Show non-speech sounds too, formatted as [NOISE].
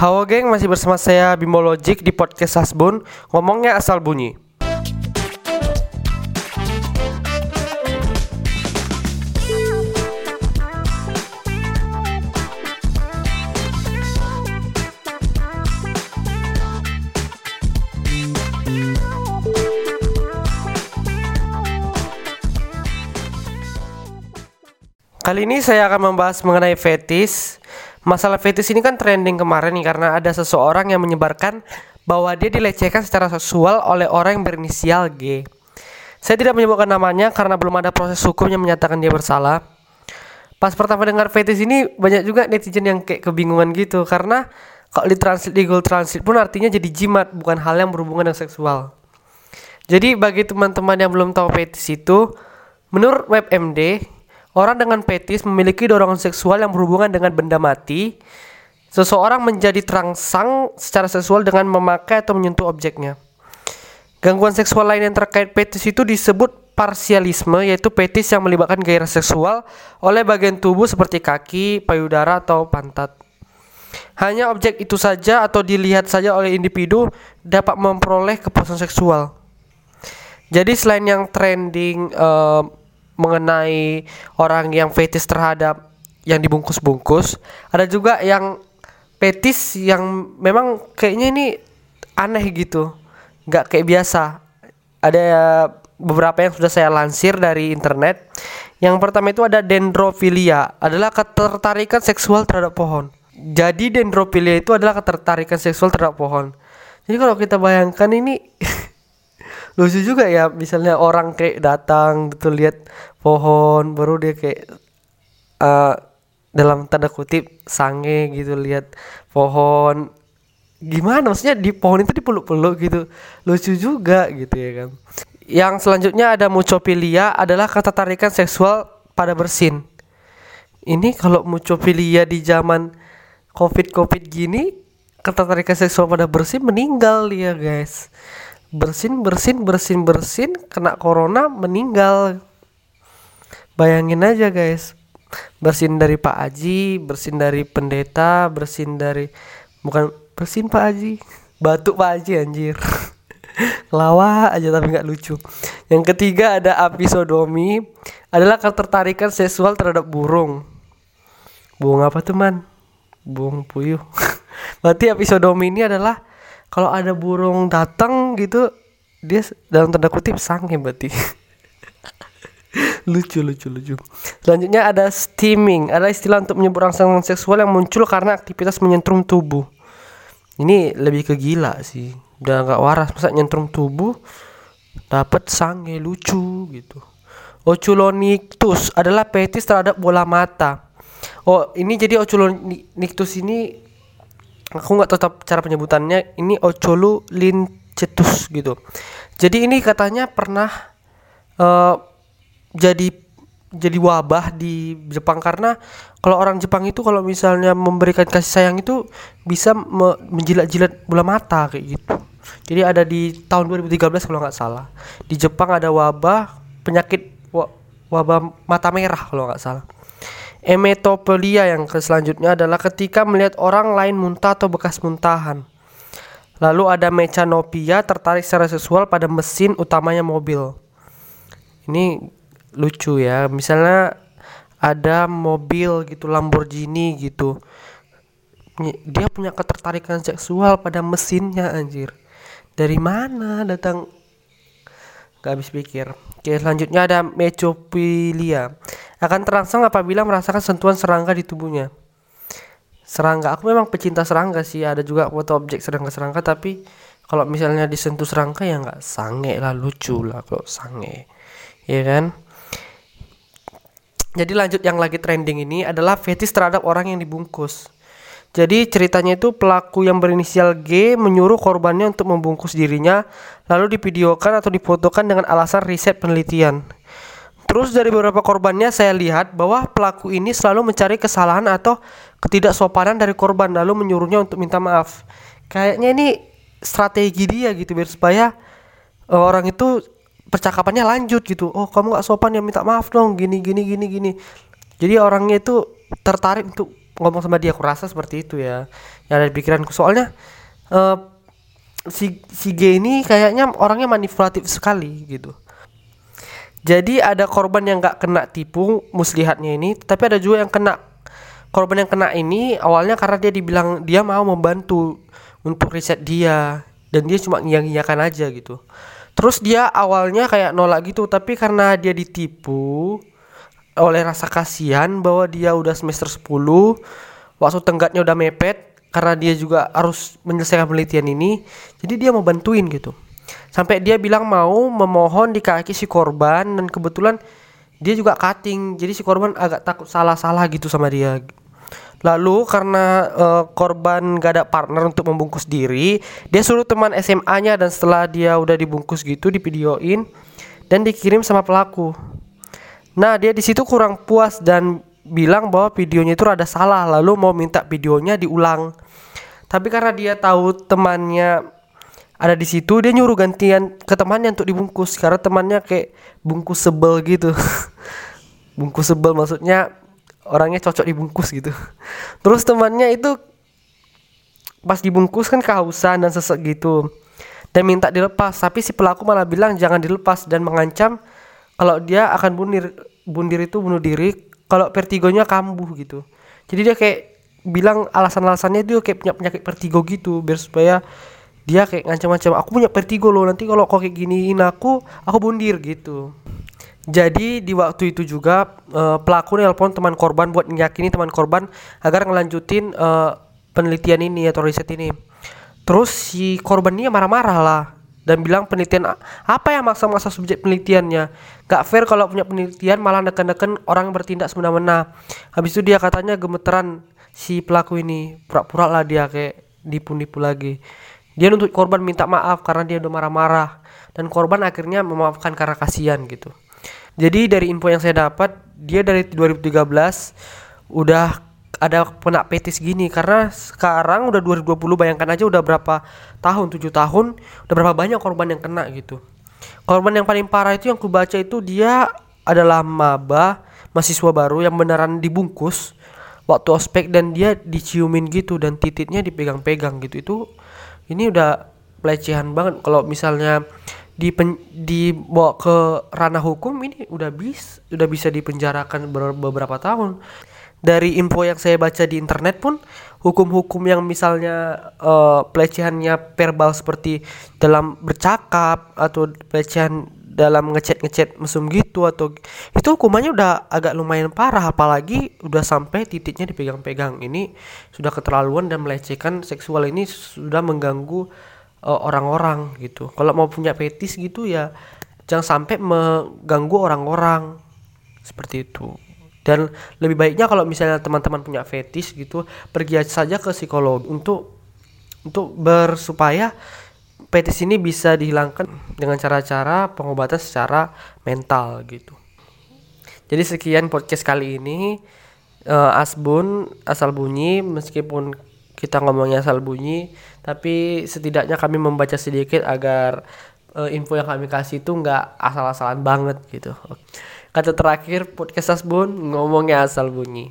Halo geng, masih bersama saya Bimo Logic di podcast Hasbun. Ngomongnya asal bunyi. Kali ini saya akan membahas mengenai fetis. Masalah fetis ini kan trending kemarin nih karena ada seseorang yang menyebarkan bahwa dia dilecehkan secara seksual oleh orang yang berinisial G. Saya tidak menyebutkan namanya karena belum ada proses hukum yang menyatakan dia bersalah. Pas pertama dengar fetis ini banyak juga netizen yang kayak kebingungan gitu karena kalau di translate di Google Translate pun artinya jadi jimat bukan hal yang berhubungan dengan seksual. Jadi bagi teman-teman yang belum tahu fetis itu, menurut WebMD Orang dengan petis memiliki dorongan seksual yang berhubungan dengan benda mati. Seseorang menjadi terangsang secara seksual dengan memakai atau menyentuh objeknya. Gangguan seksual lain yang terkait petis itu disebut parsialisme, yaitu petis yang melibatkan gairah seksual oleh bagian tubuh seperti kaki, payudara, atau pantat. Hanya objek itu saja atau dilihat saja oleh individu dapat memperoleh kepuasan seksual. Jadi selain yang trending uh, mengenai orang yang fetis terhadap yang dibungkus-bungkus. Ada juga yang fetis yang memang kayaknya ini aneh gitu. Nggak kayak biasa. Ada beberapa yang sudah saya lansir dari internet. Yang pertama itu ada dendrofilia adalah ketertarikan seksual terhadap pohon. Jadi dendrofilia itu adalah ketertarikan seksual terhadap pohon. Jadi kalau kita bayangkan ini [LAUGHS] lucu juga ya misalnya orang kayak datang gitu lihat pohon baru dia kayak uh, dalam tanda kutip sange gitu lihat pohon. Gimana? Maksudnya di pohon itu dipeluk-peluk gitu. Lucu juga gitu ya kan. Yang selanjutnya ada mucopilia adalah ketertarikan seksual pada bersin. Ini kalau mucopilia di zaman covid covid gini ketertarikan seksual pada bersin meninggal dia guys bersin bersin bersin bersin kena corona meninggal. Bayangin aja guys. Bersin dari Pak Aji bersin dari pendeta bersin dari bukan bersin Pak Aji. Batuk Pak Aji anjir. [LAUGHS] Lawa aja tapi nggak lucu. Yang ketiga ada apisodomi adalah ketertarikan seksual terhadap burung. Burung apa tuh man? Burung puyuh. [LAUGHS] Berarti apisodomi ini adalah kalau ada burung datang gitu dia dalam tanda kutip sange berarti. [LAUGHS] Lucu lucu lucu. Selanjutnya ada steaming. Ada istilah untuk menyebut rangsangan seksual yang muncul karena aktivitas menyentrum tubuh. Ini lebih ke gila sih. Udah nggak waras masa nyentrum tubuh dapat sange lucu gitu. Oculonictus adalah petis terhadap bola mata. Oh ini jadi Oculonictus ini aku nggak tetap cara penyebutannya ini Ocholu lincetus gitu jadi ini katanya pernah uh, jadi jadi wabah di Jepang karena kalau orang Jepang itu kalau misalnya memberikan kasih sayang itu bisa me menjilat-jilat bola mata kayak gitu. Jadi ada di tahun 2013 kalau nggak salah. Di Jepang ada wabah penyakit wabah mata merah kalau nggak salah. Emetopelia yang selanjutnya adalah ketika melihat orang lain muntah atau bekas muntahan. Lalu ada mechanopia tertarik secara seksual pada mesin utamanya mobil. Ini lucu ya. Misalnya ada mobil gitu Lamborghini gitu. Dia punya ketertarikan seksual pada mesinnya anjir. Dari mana datang? Gak habis pikir. Oke, selanjutnya ada mecopilia akan terangsang apabila merasakan sentuhan serangga di tubuhnya. Serangga, aku memang pecinta serangga sih. Ada juga foto objek serangga-serangga, tapi kalau misalnya disentuh serangga ya nggak sange lah, lucu lah kalau sange, ya kan? Jadi lanjut yang lagi trending ini adalah fetis terhadap orang yang dibungkus. Jadi ceritanya itu pelaku yang berinisial G menyuruh korbannya untuk membungkus dirinya lalu divideokan atau difotokan dengan alasan riset penelitian. Terus dari beberapa korbannya saya lihat bahwa pelaku ini selalu mencari kesalahan atau ketidaksopanan dari korban lalu menyuruhnya untuk minta maaf. Kayaknya ini strategi dia gitu biar supaya uh, orang itu percakapannya lanjut gitu. Oh kamu gak sopan ya minta maaf dong gini gini gini gini. Jadi orangnya itu tertarik untuk ngomong sama dia aku rasa seperti itu ya yang ada di pikiranku soalnya uh, si si G ini kayaknya orangnya manipulatif sekali gitu jadi ada korban yang nggak kena tipu muslihatnya ini tapi ada juga yang kena. Korban yang kena ini awalnya karena dia dibilang dia mau membantu untuk riset dia dan dia cuma ngiyakan aja gitu. Terus dia awalnya kayak nolak gitu tapi karena dia ditipu oleh rasa kasihan bahwa dia udah semester 10 waktu tenggatnya udah mepet karena dia juga harus menyelesaikan penelitian ini jadi dia mau bantuin gitu sampai dia bilang mau memohon di kaki si korban dan kebetulan dia juga cutting. Jadi si korban agak takut salah-salah gitu sama dia. Lalu karena uh, korban gak ada partner untuk membungkus diri dia suruh teman SMA-nya dan setelah dia udah dibungkus gitu di videoin dan dikirim sama pelaku. Nah dia di situ kurang puas dan bilang bahwa videonya itu ada salah lalu mau minta videonya diulang. Tapi karena dia tahu temannya ada di situ dia nyuruh gantian ke temannya untuk dibungkus. Karena temannya kayak bungkus sebel gitu. [LAUGHS] Bungkus sebel maksudnya orangnya cocok dibungkus gitu. [LAUGHS] Terus temannya itu pas dibungkus kan kehausan dan sesek gitu. Dan minta dilepas tapi si pelaku malah bilang jangan dilepas dan mengancam kalau dia akan bundir bundir itu bunuh diri kalau vertigonya kambuh gitu. Jadi dia kayak bilang alasan-alasannya dia kayak punya penyakit vertigo gitu biar supaya dia kayak ngancam-ngancam aku punya vertigo loh nanti kalau kau kayak giniin aku aku bundir gitu. Jadi di waktu itu juga uh, pelaku nelpon teman korban buat meyakini teman korban agar ngelanjutin uh, penelitian ini atau riset ini. Terus si korban ini marah-marah lah dan bilang penelitian apa yang maksa-maksa subjek penelitiannya? Gak fair kalau punya penelitian malah neken-neken orang bertindak semena-mena. Habis itu dia katanya gemeteran si pelaku ini pura-pura lah dia kayak nipu-nipu lagi dia nuntut korban minta maaf karena dia udah marah-marah. Dan korban akhirnya memaafkan karena kasihan gitu. Jadi dari info yang saya dapat dia dari 2013 udah ada kena petis gini. Karena sekarang udah 2020 bayangkan aja udah berapa tahun 7 tahun udah berapa banyak korban yang kena gitu. Korban yang paling parah itu yang ku baca itu dia adalah maba mahasiswa baru yang beneran dibungkus waktu ospek dan dia diciumin gitu dan titiknya dipegang-pegang gitu. Itu ini udah pelecehan banget. Kalau misalnya di dibawa ke ranah hukum ini udah bis udah bisa dipenjarakan beberapa tahun. Dari info yang saya baca di internet pun hukum-hukum yang misalnya uh, pelecehannya verbal seperti dalam bercakap atau pelecehan dalam ngechat-ngechat mesum gitu atau itu hukumannya udah agak lumayan parah apalagi udah sampai titiknya dipegang-pegang. Ini sudah keterlaluan dan melecehkan seksual ini sudah mengganggu uh, orang-orang gitu. Kalau mau punya fetis gitu ya jangan sampai mengganggu orang-orang. Seperti itu. Dan lebih baiknya kalau misalnya teman-teman punya fetis gitu pergi saja ke psikolog untuk untuk bersupaya fetis ini bisa dihilangkan dengan cara-cara pengobatan secara mental gitu. Jadi sekian podcast kali ini. Uh, asbun asal bunyi meskipun kita ngomongnya asal bunyi tapi setidaknya kami membaca sedikit agar uh, info yang kami kasih itu nggak asal-asalan banget gitu. Kata terakhir podcast Asbun ngomongnya asal bunyi.